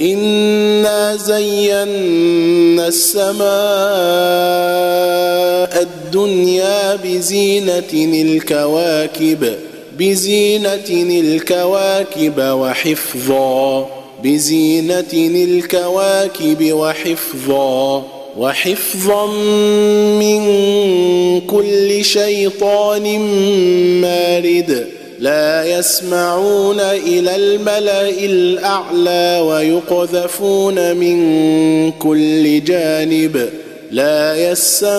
انا زينا السماء الدنيا بزينه الكواكب بزينه الكواكب وحفظا بزينه الكواكب وحفظا وحفظا من كل شيطان مارد. لا يسمعون إلى الملأ الأعلى ويقذفون من كل جانب. لا يسمعون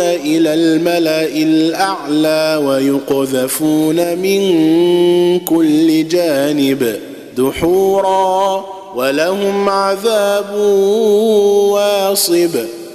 إلى الملأ الأعلى ويقذفون من كل جانب. دحورا ولهم عذاب واصب.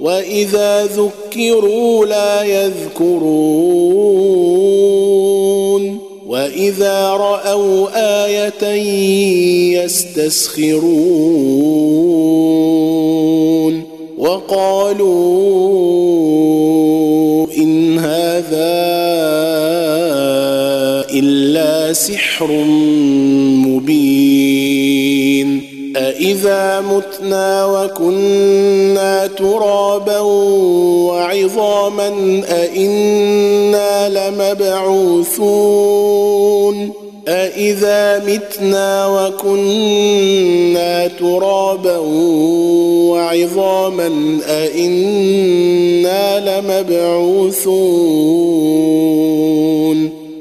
واذا ذكروا لا يذكرون واذا راوا إيه يستسخرون وقالوا ان هذا الا سحر أإذا متنا وكنا ترابا وعظاما أإنا لمبعوثون أإذا متنا وكنا ترابا وعظاما أإنا لمبعوثون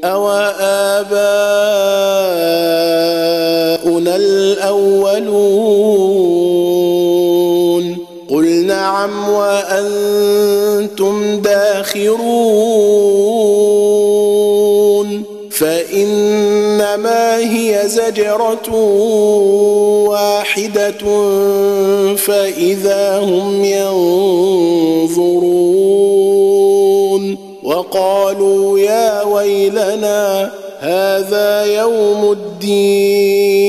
أو آباؤنا الأولون نعم وأنتم داخرون فإنما هي زجرة واحدة فإذا هم ينظرون وقالوا يا ويلنا هذا يوم الدين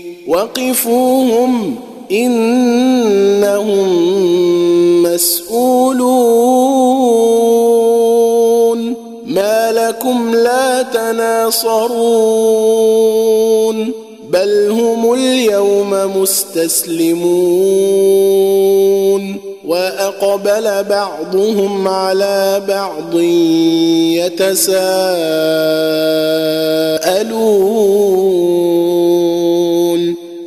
وقفوهم إنهم مسؤولون. ما لكم لا تناصرون. بل هم اليوم مستسلمون. وأقبل بعضهم على بعض يتساءلون.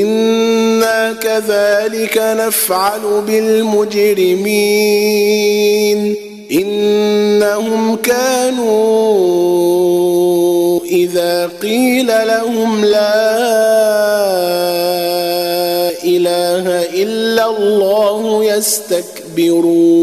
أنا كذلك نفعل بالمجرمين انهم كانوا اذا قيل لهم لا اله الا الله يستكبرون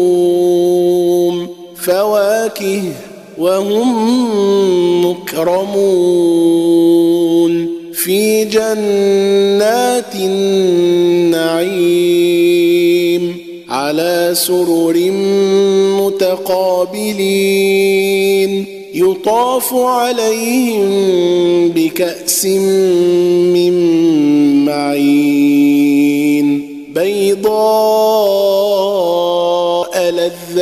فواكه وهم مكرمون في جنات النعيم على سرر متقابلين يطاف عليهم بكأس من معين بيضاء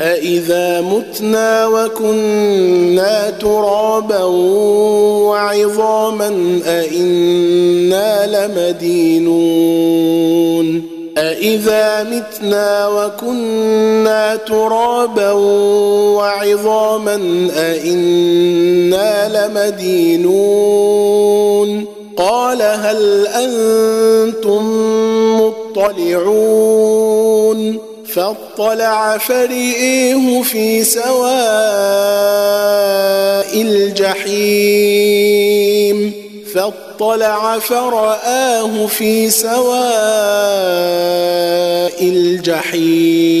أإذا متنا وكنا ترابا وعظاما أإنا لمدينون أإذا متنا وكنا ترابا وعظاما أإنا لمدينون قال هل أنتم مطلعون فاطلع فرئيه في سواء الجحيم. فاطلع فرآه في سواء الجحيم.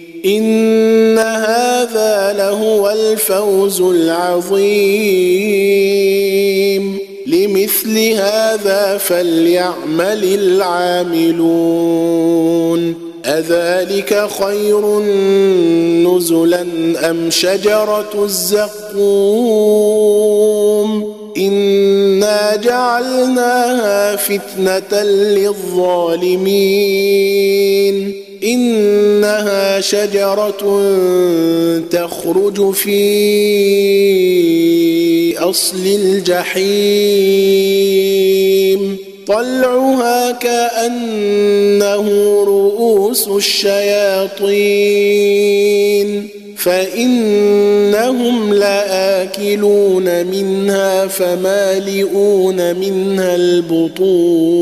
إن هذا لهو الفوز العظيم. لمثل هذا فليعمل العاملون. أذلك خير نزلا أم شجرة الزقوم؟ إنا جعلناها فتنة للظالمين. إنها شجرة تخرج في أصل الجحيم. طلعها كأنه رؤوس الشياطين. فإنهم لآكلون منها فمالئون منها البطون.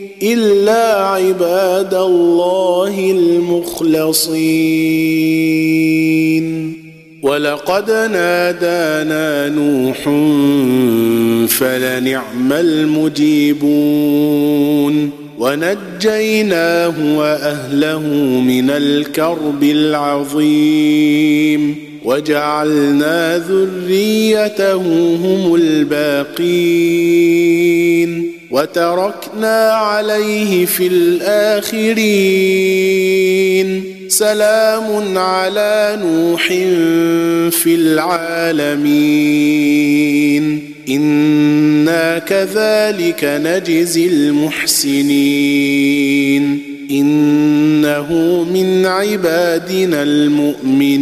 إلا عباد الله المخلصين. ولقد نادانا نوح فلنعم المجيبون. ونجيناه وأهله من الكرب العظيم. وجعلنا ذريته هم الباقين. وتركنا عليه في الآخرين. سلام على نوح في العالمين. إنا كذلك نجزي المحسنين. إنه من عبادنا المؤمنين.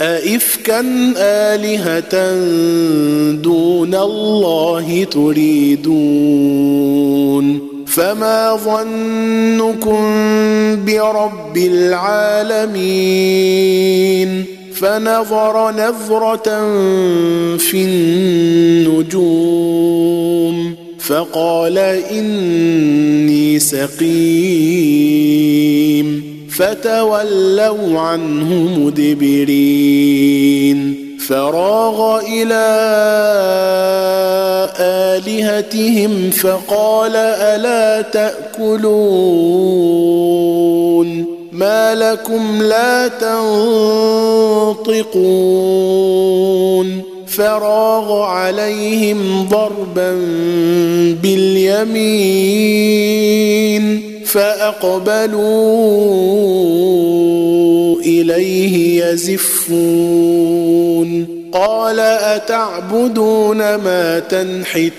أئفكا آلهة دون الله تريدون فما ظنكم برب العالمين فنظر نظرة في النجوم فقال إني سقيم فتولوا عنه مدبرين. فراغ إلى آلهتهم فقال ألا تأكلون؟ ما لكم لا تنطقون. فراغ عليهم ضربا باليمين. فأقبلوا إليه يزفون. قال أتعبدون ما تنحتون؟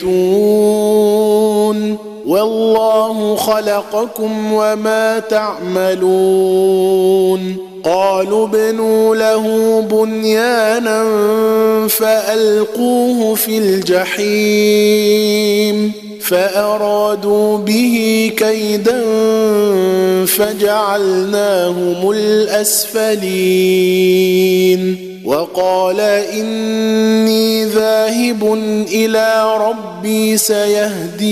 والله خلقكم وما تعملون. قالوا ابنوا له بنيانا فألقوه في الجحيم فأرادوا به كيدا فجعلناهم الأسفلين وقال إني ذاهب إلى ربي سيهدين.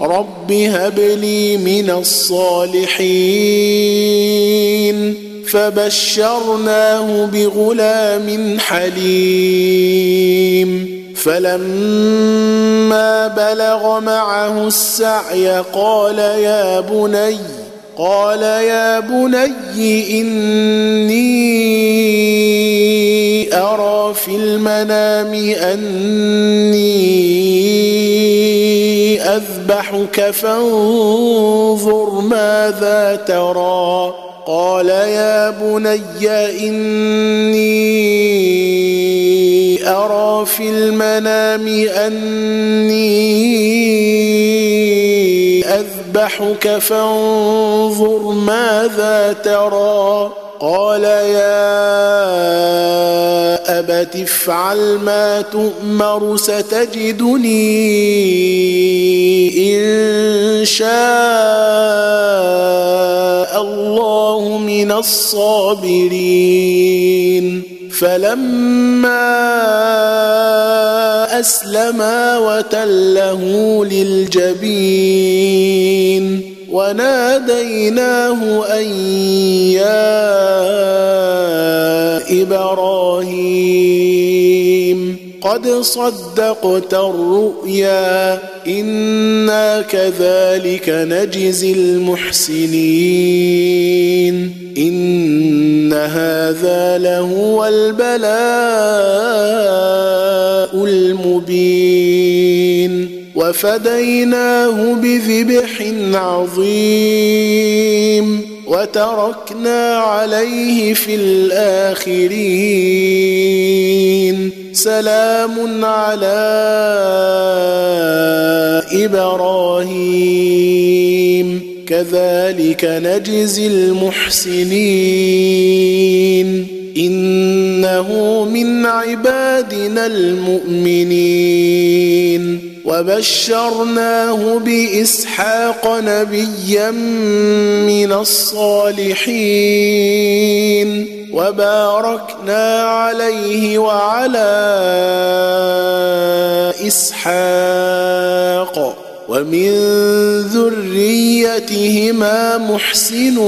رب هب لي من الصالحين. فبشرناه بغلام حليم. فلما بلغ معه السعي قال يا بني قال يا بني إني أرى في المنام أني أذبحك فانظر ماذا ترى. قال يا بني إني أرى في المنام أني أذبحك فانظر ماذا ترى. قال يا أبت افعل ما تؤمر ستجدني إن شاء الله من الصابرين. فلما اسلما وتله للجبين وناديناه أن يا إبراهيم قد صدقت الرؤيا إنا كذلك نجزي المحسنين إن هذا لهو البلاء المبين. وفديناه بذبح عظيم. وتركنا عليه في الآخرين. سلام على إبراهيم. كذلك نجزي المحسنين. إنه من عبادنا المؤمنين. وبشرناه بإسحاق نبيا من الصالحين. وباركنا عليه وعلى إسحاق. ومن ذريتهما محسن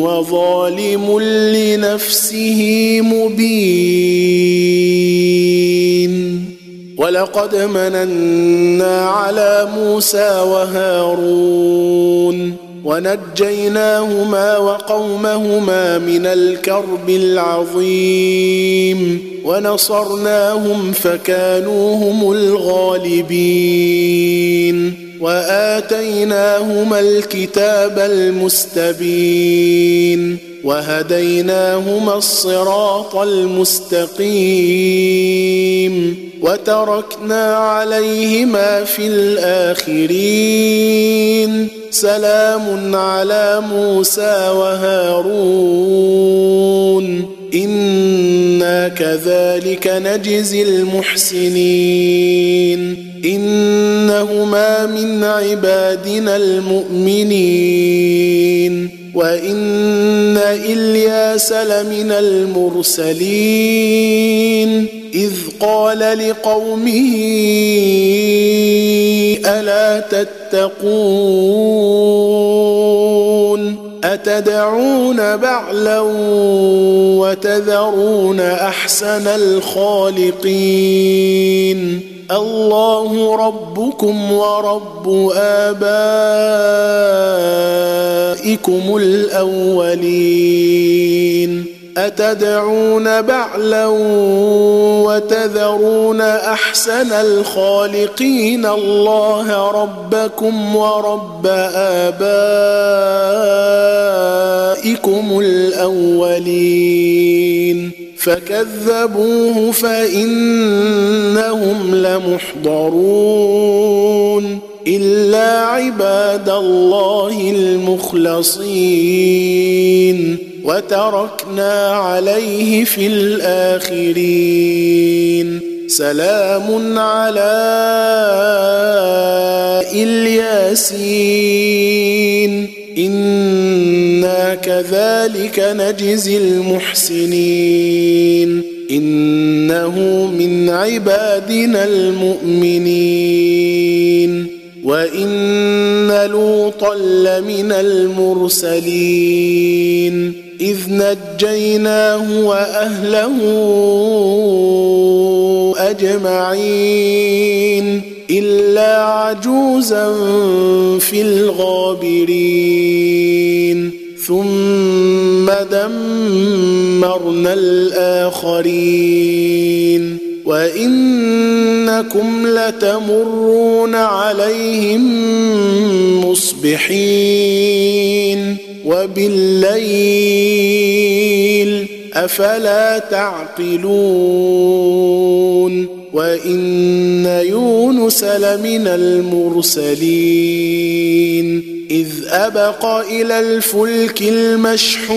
وظالم لنفسه مبين. ولقد مننا على موسى وهارون. ونجيناهما وقومهما من الكرب العظيم ونصرناهم فكانوا هم الغالبين وآتيناهما الكتاب المستبين وهديناهما الصراط المستقيم وتركنا عليهما في الآخرين سلام على موسى وهارون. إنا كذلك نجزي المحسنين. إنهما من عبادنا المؤمنين. وإن إلياس لمن المرسلين. إذ قال لقومه ألا تتقون؟ أتدعون بعلا وتذرون أحسن الخالقين؟ الله ربكم ورب آبائكم الأولين. أتدعون بعلا وتذرون أحسن الخالقين الله ربكم ورب آبائكم الأولين فكذبوه فإنهم لمحضرون إلا عباد الله المخلصين وتركنا عليه في الآخرين. سلام على إلياسين. إنا كذلك نجزي المحسنين. إنه من عبادنا المؤمنين. وان لوطا لمن المرسلين اذ نجيناه واهله اجمعين الا عجوزا في الغابرين ثم دمرنا الاخرين وإنكم لتمرون عليهم مصبحين وبالليل أفلا تعقلون وإن يونس لمن المرسلين إذ أبق إلى الفلك المشحون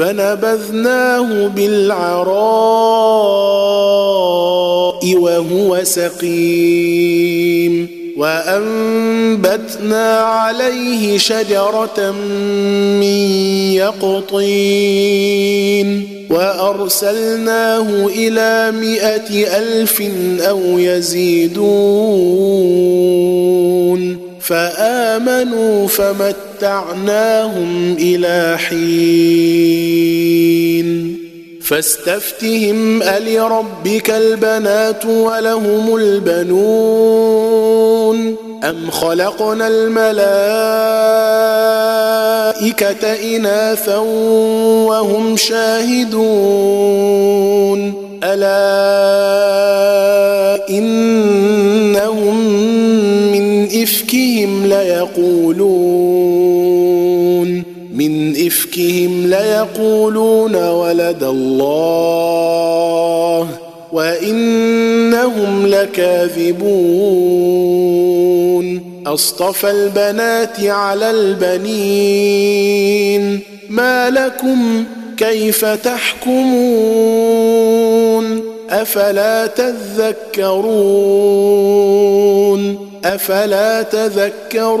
فنبذناه بالعراء وهو سقيم وأنبتنا عليه شجرة من يقطين وأرسلناه إلى مائه ألف أو يزيدون فآمنوا فمتعناهم إلى حين فاستفتهم الربك البنات ولهم البنون ام خلقنا الملائكه اناثا وهم شاهدون الا انهم من افكهم ليقولون افكهم ليقولون ولد الله وإنهم لكاذبون. أصطفى البنات على البنين. ما لكم كيف تحكمون؟ أفلا تذكرون؟ أفلا تذكرون؟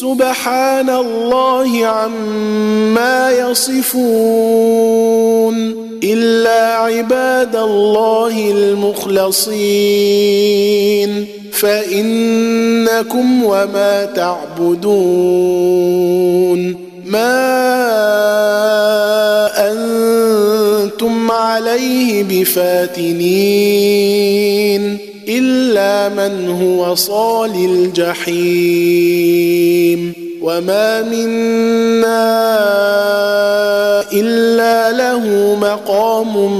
سبحان الله عما يصفون إلا عباد الله المخلصين فإنكم وما تعبدون ما أنتم عليه بفاتنين إلا من هو صال الجحيم وما منا إلا له مقام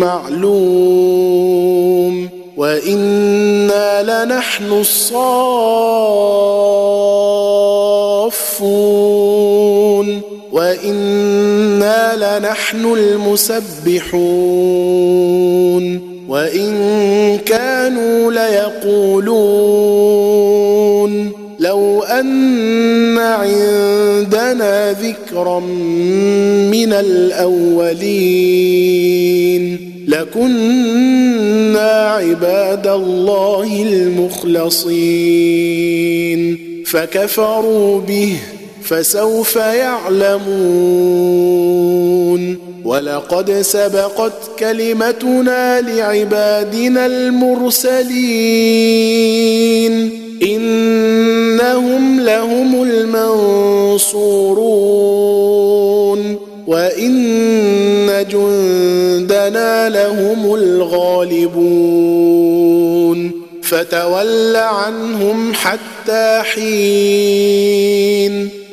معلوم وإنا لنحن الصافون وأنا لنحن المسبحون وان كانوا ليقولون لو ان عندنا ذكرا من الاولين لكنا عباد الله المخلصين فكفروا به فسوف يعلمون. ولقد سبقت كلمتنا لعبادنا المرسلين. إنهم لهم المنصورون. وإن جندنا لهم الغالبون. فتول عنهم حتى حين.